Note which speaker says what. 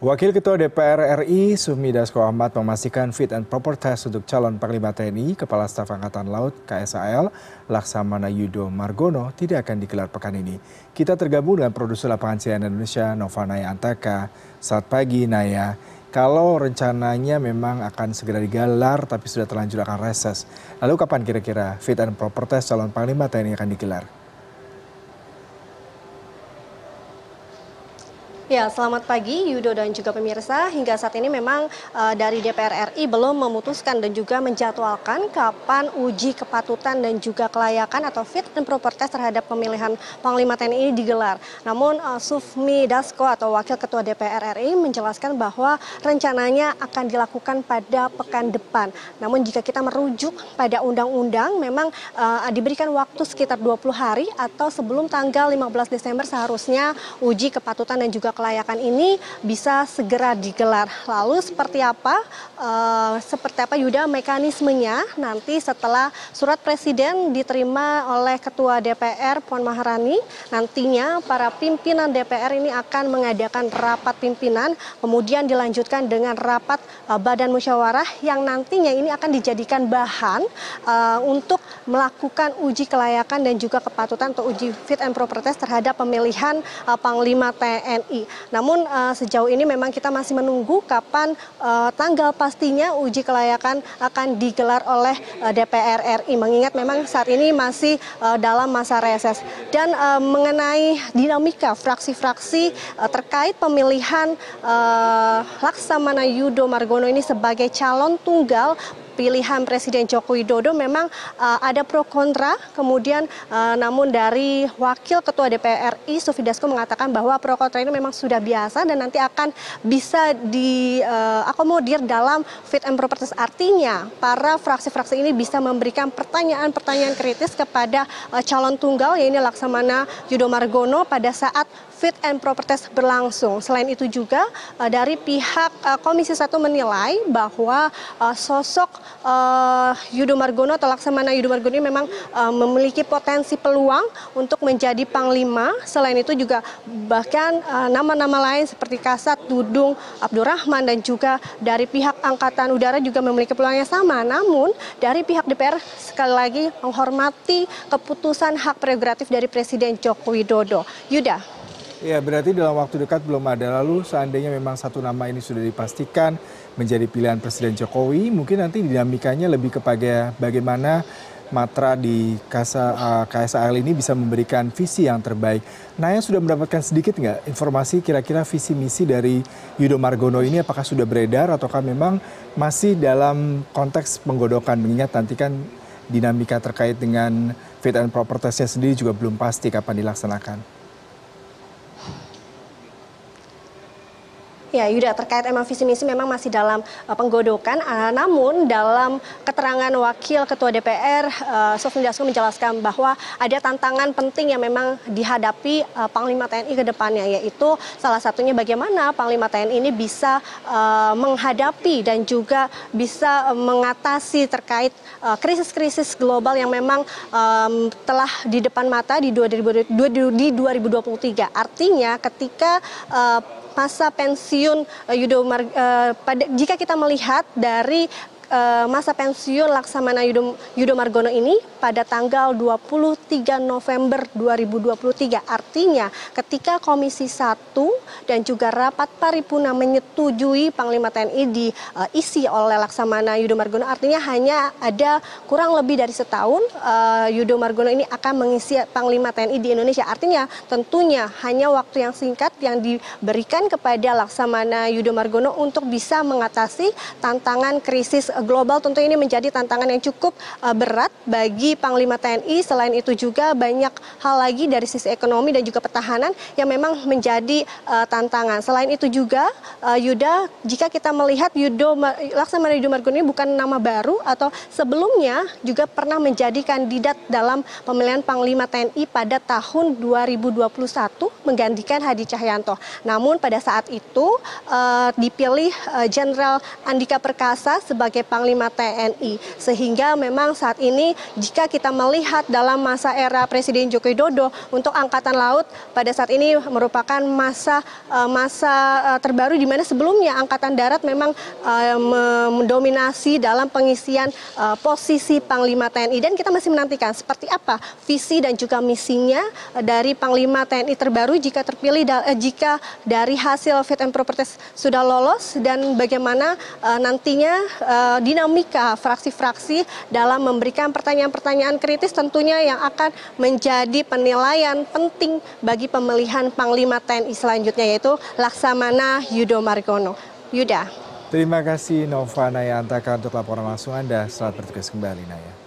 Speaker 1: Wakil Ketua DPR RI Sumi Dasko Ahmad memastikan fit and proper test untuk calon Panglima TNI Kepala Staf Angkatan Laut KSAL Laksamana Yudo Margono tidak akan digelar pekan ini. Kita tergabung dengan produser lapangan CNN Indonesia Nova Naya Antaka. Saat pagi Naya, kalau rencananya memang akan segera digelar tapi sudah terlanjur akan reses. Lalu kapan kira-kira fit and proper test calon Panglima TNI akan digelar?
Speaker 2: Ya, selamat pagi Yudo dan juga pemirsa. Hingga saat ini memang uh, dari DPR RI belum memutuskan dan juga menjadwalkan kapan uji kepatutan dan juga kelayakan atau fit and proper test terhadap pemilihan Panglima TNI ini digelar. Namun uh, Sufmi Dasko atau Wakil Ketua DPR RI menjelaskan bahwa rencananya akan dilakukan pada pekan depan. Namun jika kita merujuk pada undang-undang memang uh, diberikan waktu sekitar 20 hari atau sebelum tanggal 15 Desember seharusnya uji kepatutan dan juga kelayakan ini bisa segera digelar. Lalu seperti apa? Uh, seperti apa Yuda mekanismenya nanti setelah surat presiden diterima oleh Ketua DPR Puan Maharani, nantinya para pimpinan DPR ini akan mengadakan rapat pimpinan, kemudian dilanjutkan dengan rapat uh, Badan Musyawarah yang nantinya ini akan dijadikan bahan uh, untuk melakukan uji kelayakan dan juga kepatutan atau uji fit and proper test terhadap pemilihan Panglima TNI. Namun uh, sejauh ini memang kita masih menunggu kapan uh, tanggal pastinya uji kelayakan akan digelar oleh uh, DPR RI. Mengingat memang saat ini masih dalam masa reses. Dan mengenai dinamika fraksi-fraksi terkait pemilihan Laksamana Yudo Margono ini sebagai calon tunggal pilihan Presiden Joko Widodo memang uh, ada pro kontra, kemudian uh, namun dari Wakil Ketua DPR RI Sufi Dasko mengatakan bahwa pro kontra ini memang sudah biasa dan nanti akan bisa diakomodir uh, dalam fit and proper test. Artinya para fraksi-fraksi ini bisa memberikan pertanyaan-pertanyaan kritis kepada uh, calon tunggal yaitu Laksamana Yudo Margono pada saat fit and proper test berlangsung. Selain itu juga uh, dari pihak uh, Komisi 1 menilai bahwa uh, sosok Yudo Margono atau Laksamana Yudo Margono ini memang memiliki potensi peluang untuk menjadi panglima. Selain itu juga bahkan nama-nama lain seperti Kasat, Dudung, Abdurrahman dan juga dari pihak Angkatan Udara juga memiliki peluang yang sama. Namun dari pihak DPR sekali lagi menghormati keputusan hak prerogatif dari Presiden Joko Widodo. Yuda.
Speaker 1: Ya, berarti dalam waktu dekat belum ada. Lalu seandainya memang satu nama ini sudah dipastikan menjadi pilihan Presiden Jokowi, mungkin nanti dinamikanya lebih kepada bagaimana Matra di KSA, KSAL ini bisa memberikan visi yang terbaik. Yang sudah mendapatkan sedikit nggak informasi kira-kira visi misi dari Yudo Margono ini apakah sudah beredar ataukah memang masih dalam konteks penggodokan mengingat nanti kan dinamika terkait dengan fit and proper testnya sendiri juga belum pasti kapan dilaksanakan.
Speaker 2: Ya, Yuda, terkait emang visi misi memang masih dalam uh, penggodokan. Uh, namun dalam keterangan Wakil Ketua DPR, uh, Sofni Dasko menjelaskan bahwa ada tantangan penting yang memang dihadapi uh, Panglima TNI ke depannya, yaitu salah satunya bagaimana Panglima TNI ini bisa uh, menghadapi dan juga bisa mengatasi terkait krisis-krisis uh, global yang memang um, telah di depan mata di, 2023. Artinya ketika uh, masa pensiun Mar, uh, pada jika kita melihat dari uh, masa pensiun Laksamana Yudo, Yudo Margono ini pada tanggal 23 November 2023. Artinya ketika Komisi 1 dan juga rapat paripurna menyetujui Panglima TNI diisi uh, oleh Laksamana Yudo Margono artinya hanya ada kurang lebih dari setahun uh, Yudo Margono ini akan mengisi Panglima TNI di Indonesia. Artinya tentunya hanya waktu yang singkat yang diberikan kepada Laksamana Yudo Margono untuk bisa mengatasi tantangan krisis global tentu ini menjadi tantangan yang cukup uh, berat bagi Panglima TNI. Selain itu juga banyak hal lagi dari sisi ekonomi dan juga pertahanan yang memang menjadi uh, tantangan. Selain itu juga uh, Yuda, jika kita melihat Yudo Laksamana Yudo Margono ini bukan nama baru atau sebelumnya juga pernah menjadi kandidat dalam pemilihan Panglima TNI pada tahun 2021 menggantikan Hadi Cahyanto. Namun pada saat itu dipilih Jenderal Andika Perkasa sebagai Panglima TNI. Sehingga memang saat ini jika kita melihat dalam masa era Presiden Joko Widodo untuk Angkatan Laut pada saat ini merupakan masa masa terbaru di mana sebelumnya Angkatan Darat memang mendominasi dalam pengisian posisi Panglima TNI dan kita masih menantikan seperti apa visi dan juga misinya dari Panglima TNI terbaru jika terpilih jika dari hasil fit and proper test sudah lolos dan bagaimana nantinya dinamika fraksi-fraksi dalam memberikan pertanyaan-pertanyaan kritis tentunya yang akan menjadi penilaian penting bagi pemilihan Panglima TNI selanjutnya yaitu Laksamana Yudo Margono. Yuda.
Speaker 1: Terima kasih Nova Naya Antaka untuk laporan langsung Anda. Selamat bertugas kembali Naya.